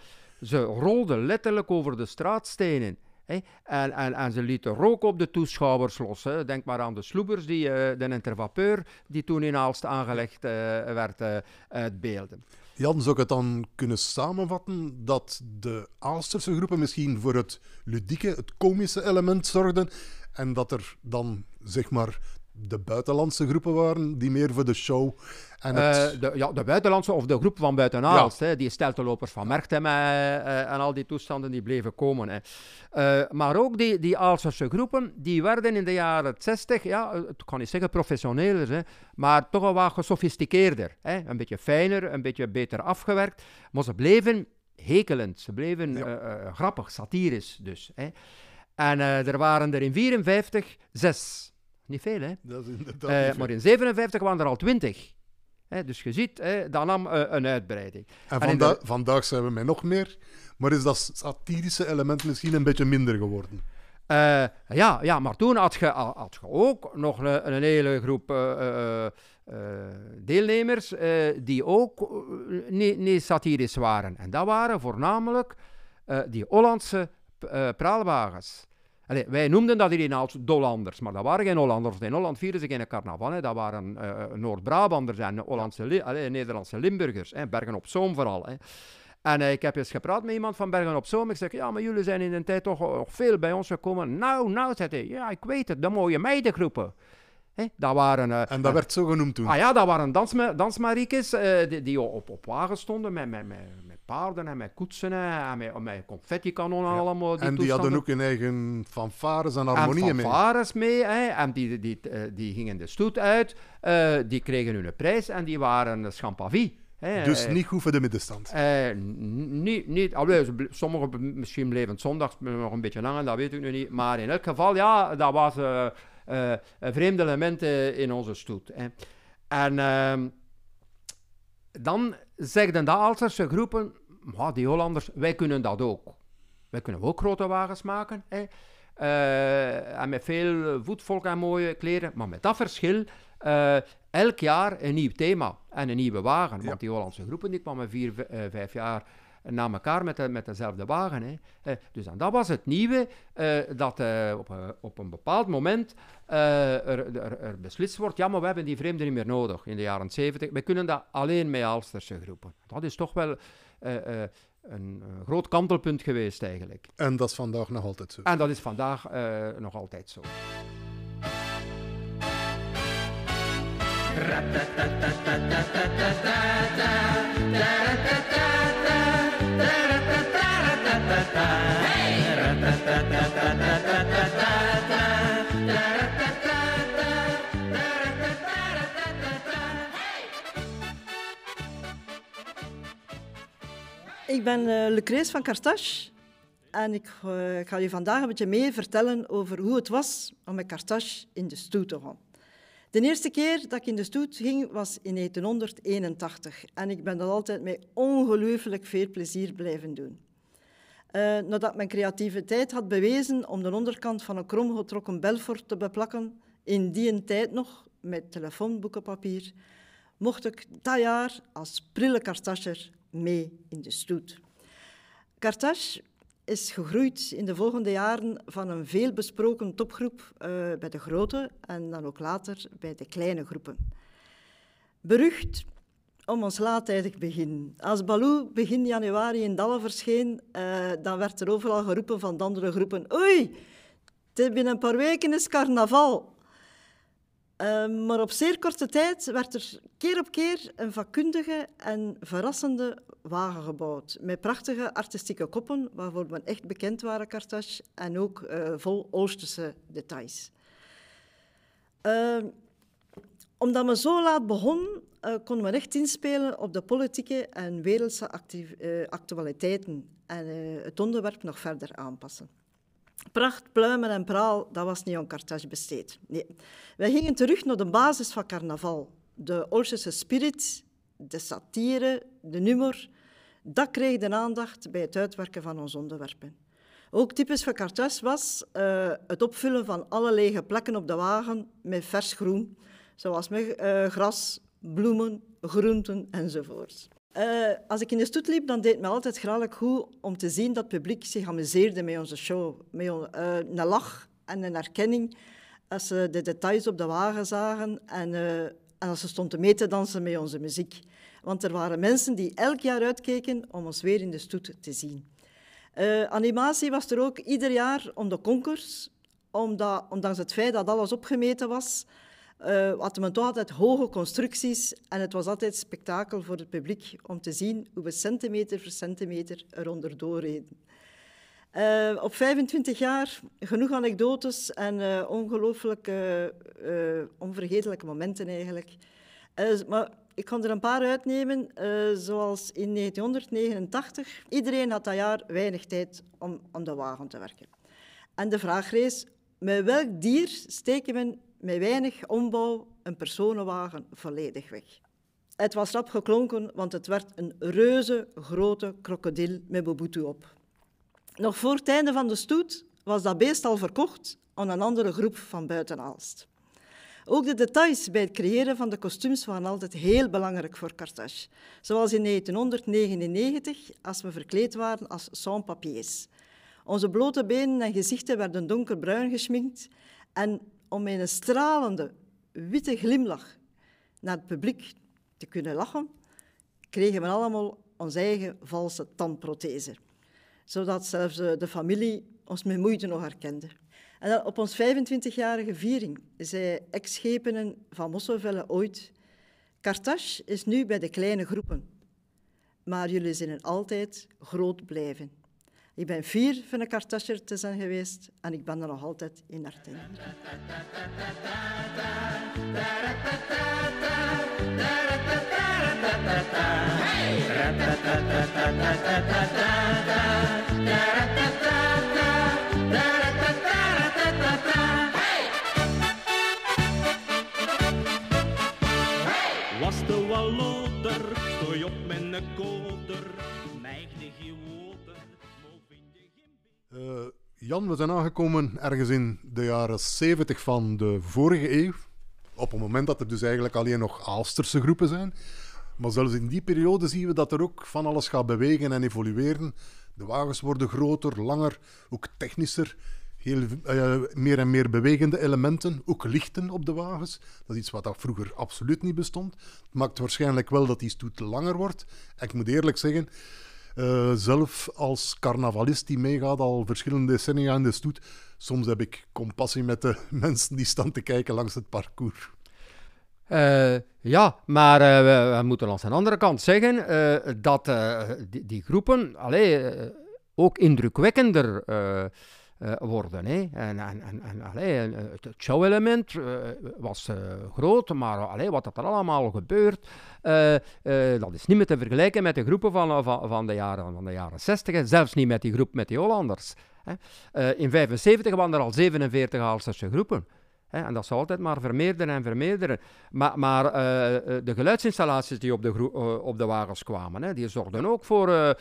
Ze rolden letterlijk over de straatstenen. Hey, en, en, en, ze lieten rook op de toeschouwers los. Hè. Denk maar aan de sloebers, die, uh, de intervapeur die toen in Aalst aangelegd uh, werd uitbeelden. Jan, zou ik het dan kunnen samenvatten dat de Aalsterse groepen misschien voor het ludieke, het komische element zorgden en dat er dan, zeg maar, de buitenlandse groepen waren, die meer voor de show en het... uh, de, ja, de buitenlandse of de groep van buitenaals, ja. die steltelopers van Merktem uh, uh, en al die toestanden die bleven komen. Hè. maar ook die, die groepen, die werden in de jaren 60, ja, ik kan niet zeggen professioneler, hè, maar toch wel wat gesofisticeerder. Hè. Een beetje fijner, een beetje beter afgewerkt, maar ze bleven hekelend, ze bleven ja. grappig, satirisch dus. Hè. En er waren er in 54 zes. Niet veel, hè? Dat is inderdaad uh, maar in 57 waren er al 20. Hè, dus je ziet, hè, dat nam uh, een uitbreiding. En, en vanda de... vandaag zijn we met nog meer. Maar is dat satirische element misschien een beetje minder geworden? Uh, ja, ja, maar toen had je, had je ook nog een, een hele groep deelnemers die ook niet, niet satirisch waren. En dat waren voornamelijk die Hollandse praalwagens. Wij noemden dat hierin als Dollanders, maar dat waren geen Hollanders. In Holland vierden ze geen carnaval. Hè. Dat waren uh, Noord-Brabanders en Hollandse, Nederlandse Limburgers. Hè. Bergen op Zoom vooral. Hè. En uh, ik heb eens gepraat met iemand van Bergen op Zoom. Ik zeg, ja, maar jullie zijn in de tijd toch nog veel bij ons gekomen. Nou, nou, zei hij, ja, ik weet het, de mooie meidengroepen. Dat waren, uh, en dat werd zo genoemd toen? Ah ja, dat waren dansma dansmariekes uh, die, die, op, op wagen stonden met, met, met, met paarden en met koetsen en met, met confettikanonnen ja. allemaal. Die en die hadden ook hun eigen fanfares en harmonieën mee. fanfares mee. Hè, en die, die, die, die gingen de stoet uit, die kregen hun prijs en die waren champavie. Hey, dus niet goed voor de middenstand? Niet, niet alweer, sommigen misschien bleven zondags nog een beetje langer, dat weet ik nu niet. Maar in elk geval, ja, dat was uh, vreemde elementen in onze stoet. Hè. En ehm, dan zegden de Alserse groepen, die Hollanders, wij kunnen dat ook. Wij kunnen ook grote wagens maken. Hè. en met veel voetvolk en mooie kleren, maar met dat verschil elk jaar een nieuw thema en een nieuwe wagen. Want die Hollandse groepen die kwamen vier, uh, vijf jaar na elkaar met, de, met dezelfde wagen. Hè. Uh, dus en dat was het nieuwe, uh, dat op, op een bepaald moment er, er, er, beslist wordt, ja, maar we hebben die vreemden niet meer nodig in de jaren 70. We kunnen dat alleen met Alsterse groepen. Dat is toch wel een, een, groot kantelpunt geweest eigenlijk. En dat is vandaag nog altijd zo. En dat is vandaag nog altijd zo. Ik ben uh, van Cartache en ik uh, ga je vandaag een beetje mee vertellen over hoe het was om met Cartache in de stoet te gaan. De eerste keer dat ik in de stoet ging was in 1981 en ik ben dat altijd met ongelooflijk veel plezier blijven doen. Uh, nadat mijn creativiteit had bewezen om de onderkant van een kromgetrokken Belfort te beplakken, in die tijd nog met telefoonboekenpapier, mocht ik dat jaar als prille kartascher mee in de stoet. Kartas is gegroeid in de volgende jaren van een veelbesproken topgroep uh, bij de grote en dan ook later bij de kleine groepen. Berucht om ons laattijdig begin. Als Baloo begin januari in Dalle verscheen, uh, dan werd er overal geroepen van de andere groepen oei, binnen een paar weken is carnaval. Uh, maar op zeer korte tijd werd er keer op keer een vakkundige en verrassende wagen gebouwd. Met prachtige artistieke koppen, waarvoor men echt bekend waren, Carthage, en ook uh, vol Oosterse details. Omdat we zo laat begonnen, uh, konden we echt inspelen op de politieke en wereldse actualiteiten en het onderwerp nog verder aanpassen. Pracht, pluimen en praal, dat was niet aan Carthage besteed. Nee. Wij gingen terug naar de basis van carnaval. De Oosterse spirit, de satire, de humor. Dat kreeg de aandacht bij het uitwerken van onze onderwerpen. Ook typisch voor Carthage was het opvullen van alle lege plekken op de wagen met vers groen, zoals uh, gras, bloemen, groenten enzovoort. Uh, als ik in de stoet liep, dan deed me altijd graag goed om te zien dat het publiek zich amuseerde met onze show. Met uh, een lach en een erkenning als ze de details op de wagen zagen en, en als ze stonden mee te dansen met onze muziek. Want er waren mensen die elk jaar uitkeken om ons weer in de stoet te zien. animatie was er ook ieder jaar om de concours, omdat, ondanks het feit dat alles opgemeten was, uh, hadden we toch altijd hoge constructies en het was altijd spektakel voor het publiek om te zien hoe we centimeter voor centimeter eronder doorreden. Uh, op 25 jaar genoeg anekdotes en uh, ongelooflijk onvergetelijke momenten eigenlijk. maar ik kan er een paar uitnemen, zoals in 1989. Iedereen had dat jaar weinig tijd om aan de wagen te werken. En de vraag rees, met welk dier steken we met weinig ombouw een personenwagen volledig weg. Het was rap geklonken, want het werd een reuze grote krokodil met Bobutu op. Nog voor het einde van de stoet was dat beest al verkocht aan een andere groep van buitenaalst. Ook de details bij het creëren van de kostuums waren altijd heel belangrijk voor Carthage. Zoals in 1999, als we verkleed waren als sans-papiers. Onze blote benen en gezichten werden donkerbruin geschminkt en om met een stralende, witte glimlach naar het publiek te kunnen lachen, kregen we allemaal onze eigen valse tandprothese. Zodat zelfs eh, de familie ons met moeite nog herkende. En op ons 25-jarige viering zei ex-schepenen van Mosselvelle ooit... Carthage is nu bij de kleine groepen, maar jullie zullen altijd groot blijven. Ik ben vier van een kartasjer te zijn geweest en ik ben er nog altijd in. Was uh, Jan, we zijn aangekomen ergens in de jaren 70 van de vorige eeuw. Op het moment dat er dus eigenlijk alleen nog Aalsterse groepen zijn. Maar zelfs in die periode zien we dat er ook van alles gaat bewegen en evolueren. De wagens worden groter, langer, ook technischer. Heel, uh, meer en meer bewegende elementen, ook lichten op de wagens. Dat is iets wat dat vroeger absoluut niet bestond. Het maakt waarschijnlijk wel dat die stoet langer wordt. En ik moet eerlijk zeggen, uh, zelf als carnavalist die meegaat al verschillende decennia in de stoet, soms heb ik compassie met de mensen die staan te kijken langs het parcours. Uh, ja, maar we, we, moeten aan de andere kant zeggen dat die, die, groepen allee, ook indrukwekkender uh, worden. Hè. En, en, en, allee, het show-element uh, was groot, maar allee, wat er allemaal gebeurt, dat is niet meer te vergelijken met de groepen van, van, de, jaren, van de jaren 60, zelfs niet met die groep met die Hollanders. Hè. in 1975 waren er al 47 Aalsterse groepen. En dat zal altijd maar vermeerderen en vermeerderen. Maar, maar de geluidsinstallaties die op de, op de wagens kwamen, die zorgden ook voor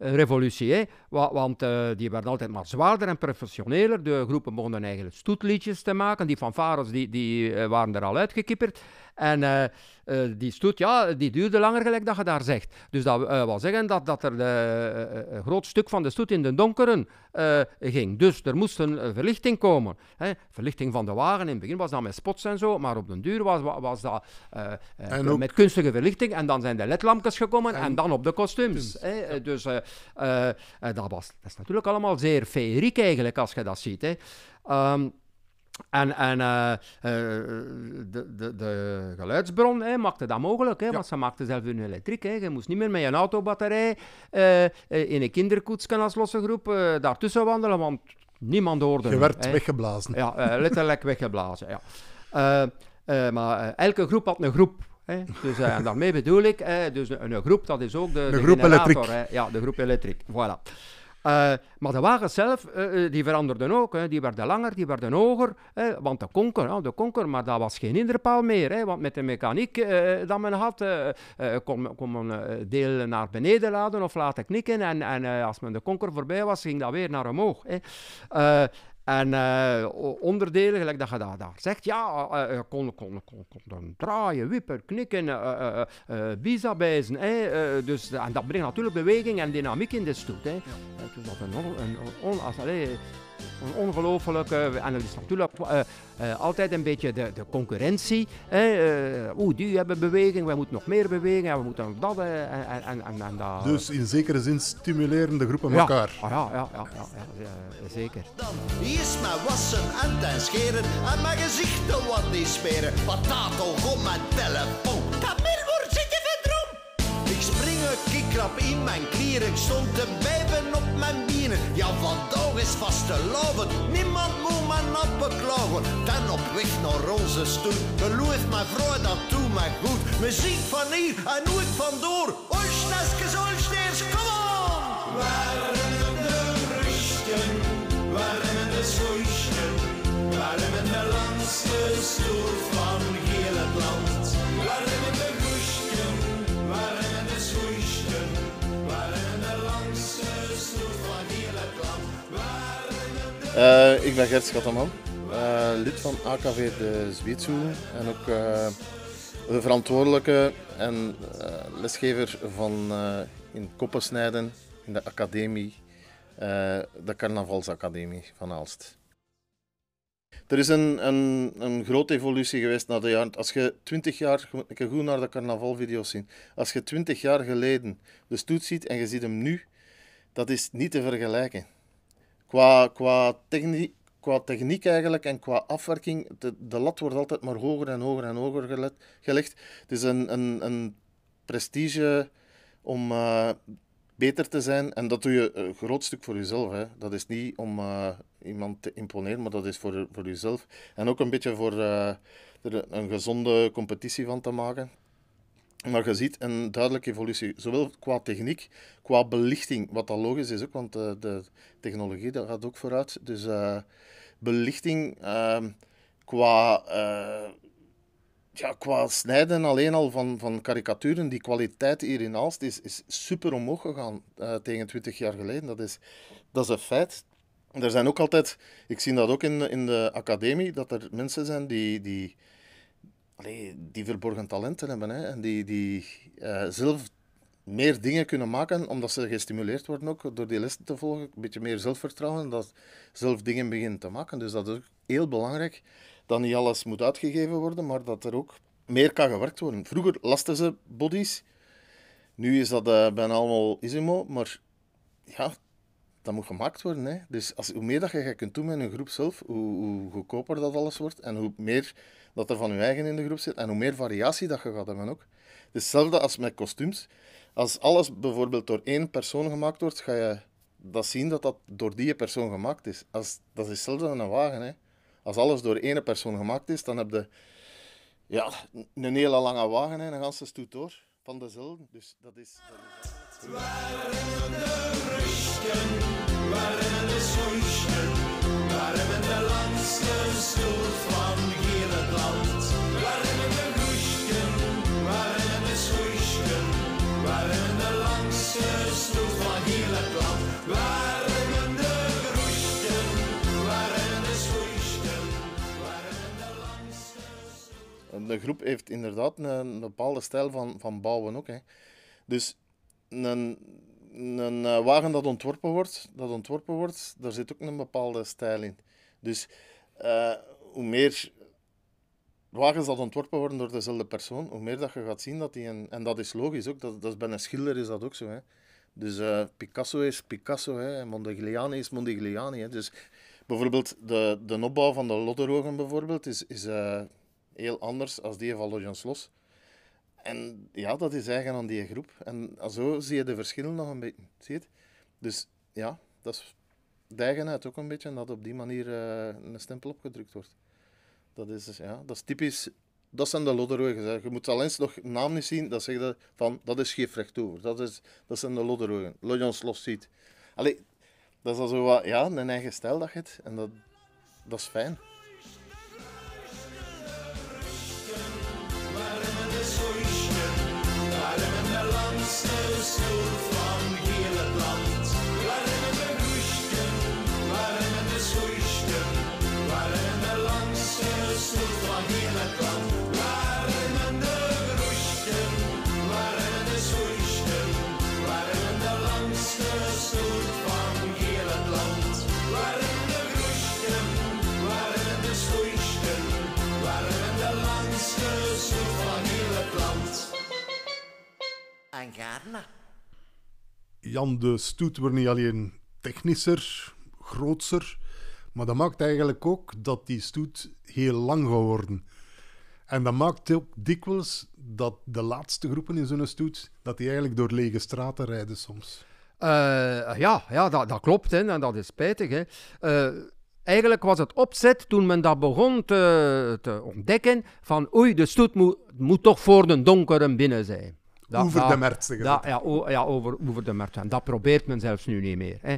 revolutie. Want die werden altijd maar zwaarder en professioneler. De groepen begonnen eigenlijk stoetliedjes te maken. Die fanfares die, die waren er al uitgekipperd. En uh, uh, die stoet, ja, die duurde langer, gelijk dat je daar zegt. Dus dat wil zeggen dat, dat er een groot stuk van de stoet in de donkeren ging. Dus er moest een verlichting komen. Hè. Verlichting van de wagen. In het begin was dat met spots en zo, maar op den duur was, wa- was dat eh, eh, ook- met kunstige verlichting. En dan zijn de ledlampjes gekomen en, En- dan op de kostuums. hè. Eh, Dus eh, eh, dat, was, dat is natuurlijk allemaal zeer feeriek eigenlijk, als je dat ziet. Hè. Ehm, en, en eh, de, de, de geluidsbron hè, maakte dat mogelijk, hè, want ze maakten zelf hun elektriek. Hè. Je moest niet meer met je autobatterij in een kinderkoetsje als losse groep eh, daartussen wandelen, want niemand hoorde Je werd hè. weggeblazen. Ja, letterlijk weggeblazen. Ja. Maar elke groep had een groep. Hè. Dus, en daarmee bedoel ik, dus een, een groep, dat is ook de, de groep generator, elektriek. Hè. Ja, de groep elektriek. Voilà. Eh, maar de wagens zelf, eh, die veranderden ook. Hè. Die werden langer, die werden hoger. Hè. Want de konker, ja, de konker, maar dat was geen hinderpaal meer. Hè. Want met de mechaniek eh, dat men had, kon, men- kon men eh, deel naar beneden laden of laten knikken. En, en als men de konker voorbij was, ging dat weer naar omhoog. Hè. En eh, onderdelen, gelijk dat je dat daar zegt, ja, eh, eh, kon, kon, kon, kon dan draaien, wippen, knikken, hè, eh, dus, en dat brengt natuurlijk beweging en dynamiek in de stoet. Hè. Eh, Dus dat een, on, een, on, als, allee, een ongelofelijke... En dat is natuurlijk eh, eh, altijd een beetje de, de concurrentie. Hè. eh, Oeh, die hebben beweging, wij moeten nog meer bewegen, en we moeten nog dat... en, en, en, en, en dat Dus in zekere zin stimuleren de groepen ja. elkaar. Ah, ja, ja, ja, ja, ja, zeker. Dan eerst maar wassen en ten scheren en mijn gezichten wat niet smeren. Patato, kom mijn telefoon. Kamilwoord, zit je verderop? Ik kikrap in mijn klieren, ik stond te bijven op mijn bienen. Ja, vandaag is vaste loven, niemand moet mijn nappen klagen. Dan op weg naar onze stoet, geloof mijn vrouw, dat doet mij goed. Muziek van hier en nooit vandoor, Olsneskes, Eh, ik ben Gert Schatteman, eh, lid van AKV de Zweetsoe en ook eh, de verantwoordelijke en lesgever van in koppensnijden in de academie, de Carnavalsacademie van Aalst. Er is een, een, een grote evolutie geweest na de jaren. Als je 20 jaar, een goed naar de carnavalvideo's zien. Als je 20 jaar geleden de stoet ziet en je ziet hem nu, dat is niet te vergelijken qua, qua, techniek, qua techniek eigenlijk en qua afwerking, de, lat wordt altijd maar hoger en hoger en hoger gelegd. Het is een, een, een prestige om eh, beter te zijn en dat doe je een groot stuk voor jezelf. Hè. Dat is niet om eh, iemand te imponeren, maar dat is voor, voor jezelf. En ook een beetje voor eh, er een gezonde competitie van te maken. Maar je ziet een duidelijke evolutie, zowel qua techniek, qua belichting, wat dat logisch is ook, want de, de technologie dat gaat ook vooruit. Dus eh, belichting ehm, qua, eh, ja, qua snijden alleen al van, van karikaturen, die kwaliteit hier in Aalst is, is super omhoog gegaan eh, tegen 20 jaar geleden. Dat is, dat is een feit. Er zijn ook altijd, ik zie dat ook in, in de academie, dat er mensen zijn die, die, die verborgen talenten hebben hè, en die, die eh, zelf meer dingen kunnen maken, omdat ze gestimuleerd worden ook door die lessen te volgen. Een beetje meer zelfvertrouwen, dat zelf dingen beginnen te maken. Dus dat is ook heel belangrijk, dat niet alles moet uitgegeven worden, maar dat er ook meer kan gewerkt worden. Vroeger lasten ze bodies, nu is dat eh, bijna allemaal Isimo, maar ja, dat moet gemaakt worden. Hè. Dus als, hoe meer dat je kunt doen met een groep zelf, hoe, hoe goedkoper dat alles wordt en hoe meer dat er van je eigen in de groep zit en hoe meer variatie dat je gaat hebben ook. Hetzelfde als met kostuums. Als alles bijvoorbeeld door één persoon gemaakt wordt, ga je dat zien dat dat door die persoon gemaakt is. Als, dat is hetzelfde met een wagen. Hè. Als alles door één persoon gemaakt is, dan heb je ja, een hele lange wagen en een ganse stoet door van dezelfde. Dus dat is... Dat is de schoeisten, warmen de langste stoet van De groep heeft inderdaad een, bepaalde stijl van, van bouwen ook. Hè. Dus een, een eh, wagen dat ontworpen wordt, dat ontworpen wordt, daar zit ook een bepaalde stijl in. Dus eh, hoe meer wagens dat ontworpen worden door dezelfde persoon, hoe meer dat je gaat zien dat die... En dat is logisch ook, dat, dat is bij een schilder is dat ook zo. Hè. Dus uh, Picasso is Picasso, hè, Mondigliani is Mondigliani. Hè. Dus bijvoorbeeld de, de opbouw van de Lodderogen bijvoorbeeld is, is heel anders dan die van Lodjans Los. En ja, dat is eigen aan die groep. En zo zie je de verschillen nog een beetje. Zie je het? Dus ja, dat is de eigenheid ook een beetje. Dat op die manier uh, een stempel opgedrukt wordt. Dat is, ja, dat is typisch. Dat zijn de lodderogen. Je moet alleen nog naam niet zien. Dat zegt van, dat is scheef over. Dat, is, dat zijn de lodderogen. Lodjans Los ziet. Allee, dat is al zo wat, ja, een eigen stijl dat je hebt. En dat, dat is fijn. Van een heel het land, waar een de groesten, waar een de snoeisten, waar een de langste soort van hier het land, waar een de groesten, waar een de snoeisten, waar een de langste soort van hier het land, waar een de groesten, waar een de snoeisten, waar een de langste soort van hier land. Jan, de stoet wordt niet alleen technischer, grootser, maar dat maakt eigenlijk ook dat die stoet heel lang gaat worden. En dat maakt ook dikwijls dat de laatste groepen in zo'n stoet, dat die eigenlijk door lege straten rijden soms. Uh, ja, ja dat, dat klopt hè, en dat is spijtig. Hè. Uh, eigenlijk was het opzet toen men dat begon te, te ontdekken van oei, de stoet moet, moet toch voor de donkere binnen zijn. Over de Mert, zeg dat, ja, ja, over, over de Mert. En dat probeert men zelfs nu niet meer. Hè.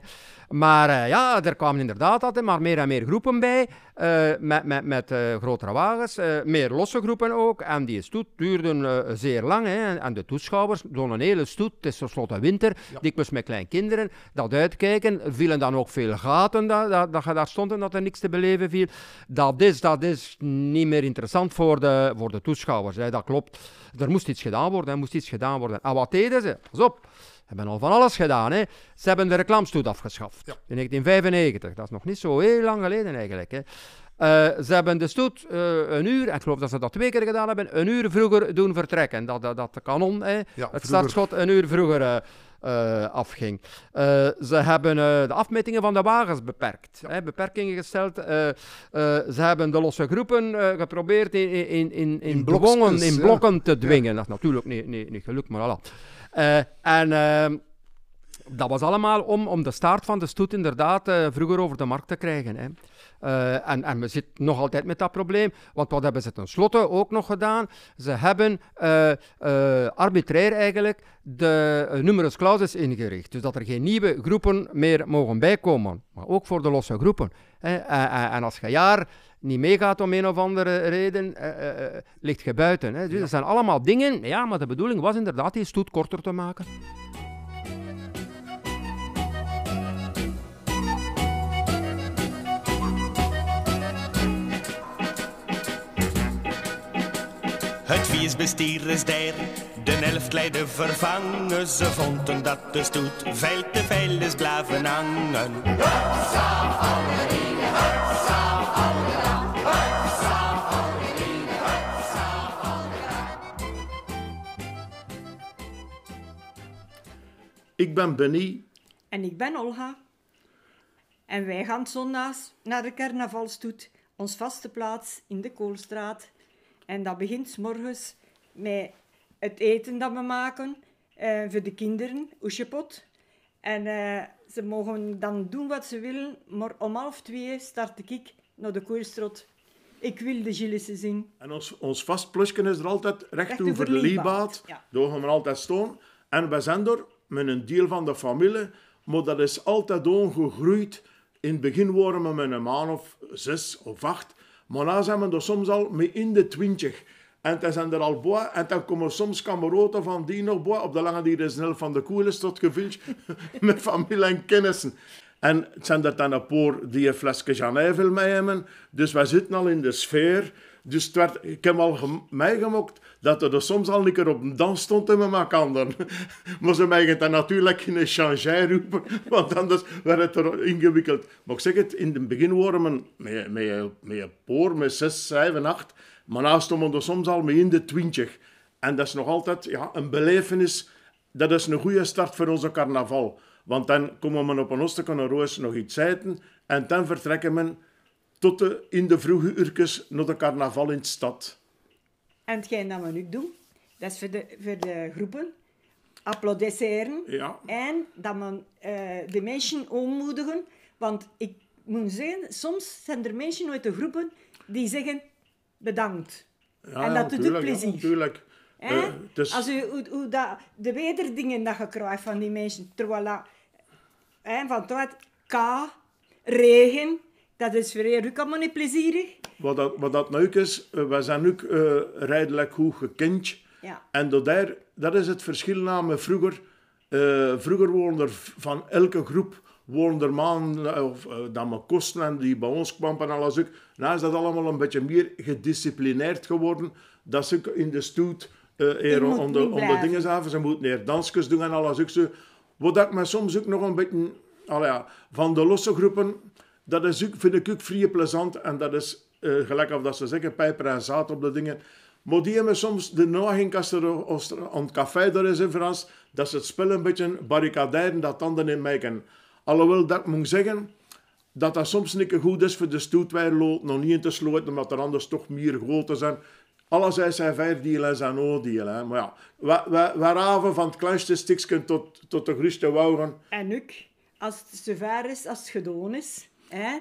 Maar uh, ja, er kwamen inderdaad altijd maar meer en meer groepen bij, uh, met, met, met uh, grotere wagens, meer losse groepen ook. En die stoet duurde zeer lang. Hè. En de toeschouwers, zo'n hele stoet, het is tenslotte winter, ja. dikwijls met kleinkinderen, dat uitkijken. vielen dan ook veel gaten dat, dat, dat je daar stond en dat er niks te beleven viel. Dat is, dat is niet meer interessant voor de, voor de toeschouwers, hè. dat klopt. Er moest iets gedaan worden, er moest iets gedaan worden. En wat deden ze? Pas op, hebben al van alles gedaan. Hè. Ze hebben de reclamstoet afgeschaft ja. in 1995. Dat is nog niet zo heel lang geleden eigenlijk. Hè. Uh, ze hebben de stoet uh, een uur, en ik geloof dat ze dat twee keer gedaan hebben, een uur vroeger doen vertrekken. Dat, dat, dat de kanon, hè, ja, het startschot, een uur vroeger uh, afging. ze hebben de afmetingen van de wagens beperkt, ja. hè, beperkingen gesteld. ze hebben de losse groepen geprobeerd in, in, in, in, in, blokken, in blokken te dwingen. Dat is natuurlijk niet, niet, niet gelukt, maar voilà. En ehm, dat was allemaal om, om de start van de stoet inderdaad vroeger over de markt te krijgen. Hè. Uh, en, en we zitten nog altijd met dat probleem, want wat hebben ze tenslotte ook nog gedaan? Ze hebben uh, uh, arbitrair eigenlijk de numerus clausus ingericht. Dus dat er geen nieuwe groepen meer mogen bijkomen, maar ook voor de losse groepen. en als je jaar niet meegaat om een of andere reden, ligt je buiten. Hè. Dus dat zijn allemaal dingen, ja, maar de bedoeling was inderdaad die stoet korter te maken. Is daar, de helft leidde vervangen. Ze vonden dat de stoet veel te veel is blijven hangen. Ik ben Benny. En ik ben Olga. En wij gaan zondags naar de carnavalstoet, ons vaste plaats in de Koolstraat. En dat begint s morgens met het eten dat we maken uh, voor de kinderen, oesjepot. En uh, ze mogen dan doen wat ze willen, maar om half twee start ik naar de koerstrot. Ik wil de Gillissen zien. En ons, ons vast plusje is er altijd recht, over de Liebaat. Ja. Daar gaan we altijd staan. En we zijn er met een deel van de familie, maar dat is altijd ongegroeid. In het begin waren we met een man of zes of acht. Maar nu zijn we er soms al mee in de twintig. En dan zijn er al boa. En dan komen soms kameraden van die nog boa. Op de lange die snel van de koeles tot gevuld met familie en kennissen. En het zijn er dan een paar die een flesje Janijvel mee hebben. Dus wij zitten al in de sfeer. Dus het werd, ik heb al meegemaakt dat er soms al een keer op een dans stond in mijn kanden. maar ze mij dan natuurlijk geen changer roepen, want anders werd het er ingewikkeld. Maar ik zeg het, in het begin waren we met, met, met een poor, met zes, zeven, acht. Maar nu stonden we er soms al mee in de twintig. En dat is nog altijd ja, een belevenis. Dat is een goede start voor onze carnaval. Want dan komen we op een osten roos nog iets eten. En dan vertrekken we tot de, in de vroege uurtjes naar de carnaval in de stad. En hetgeen dat we nu doen, dat is voor de, voor de groepen applaudisseren. Ja. En dat we uh, de mensen aanmoedigen. Want ik moet zeggen, soms zijn er mensen uit de groepen die zeggen bedankt. Ja, en dat doet het plezier. Ja. Uh, dus... Als u hoe, hoe dat, de wederdingen dat je krijgt van die mensen, terwijl van het K, regen, dat is voor je ook allemaal niet plezierig. Wat dat, wat dat leuk is, uh, wij zijn ook uh, rijdelijk goed gekend. Ja. En dat, daar, dat is het verschil na vroeger. Uh, vroeger woonden er van elke groep woonden er maanden, of uh, dat me kosten en die bij ons kwamen en alles ook. Nou is dat allemaal een beetje meer gedisciplineerd geworden. Dat ze in de stoet uh, onder, onder dingen zaten. Ze moeten meer dansjes doen en alles ook zo. Wat ik me soms ook nog een beetje... Ja, van de losse groepen, dat is ook, vind ik ook vrij plezant. En dat is uh, gelijk of dat ze zeggen, pijper en zaad op de dingen. Maar die hebben soms de naging als er, het café daar is in Frans, dat ze het spel een beetje barricaderen, dat dan in maken. Alhoewel dat ik zeggen, dat dat soms niet goed is voor de stoetweirloot nog niet in te sluiten, omdat er anders toch meer groter zijn. Alles zijn verdielen en zijn oordelen. Maar ja, we, raven van het kleinste stikje tot, tot de grootste wouden. En ook, als het zover is, als het gedaan is, hè,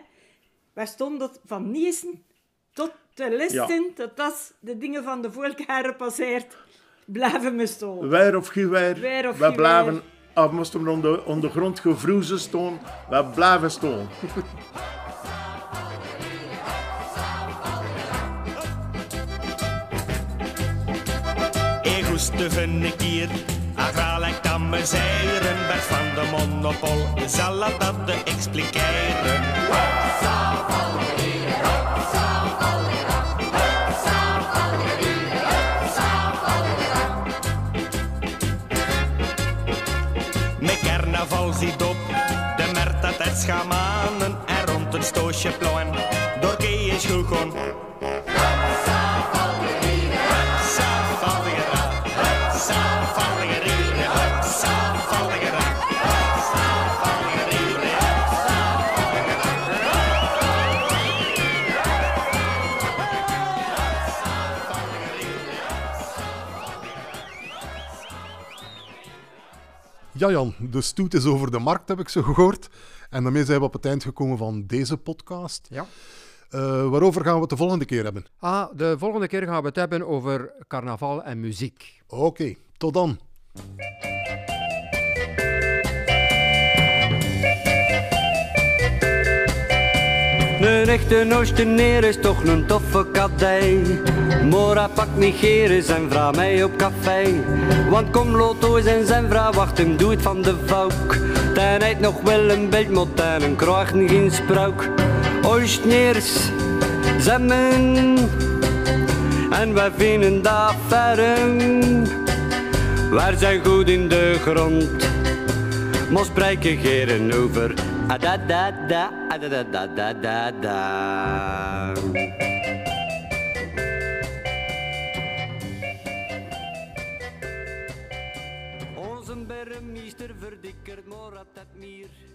wij stonden van niezen tot de listen, ja. tot als de dingen van de volk herpasseert, blijven we staan. Weer of geweer, Weer of we blijven, of moesten we onder, onder de grond gevroezen staan, we blijven staan. Een keer. Agraalek dan me Bert van de monopol zal dat te expliceren. Met carnaval zit op, de mert dat het schamanen en rond een stoosje ploen, door Kees Goegon. Ja, Jan, de stoet is over de markt, heb ik zo gehoord. En daarmee zijn we op het eind gekomen van deze podcast. Ja. Uh, waarover gaan we het de volgende keer hebben? Ah, de volgende keer gaan we het hebben over carnaval en muziek. Oké, okay, tot dan. Een echte Oosteneer is toch een toffe kadei. Mora pakt Nigeris en vraagt mij op café. Want kom Loto's en zijn vrouw wacht hem doet van de volk. Dan heeft nog wel een beeldmot en een krachten geen spruik. Oosteneers zemmen en wij vinden dat ferm. Wij zijn goed in de grond, maar spreken geren over Ah, da da da, ah, da da da da da da. Onze bermmeester verdikkert maar dat meer nog een beetje.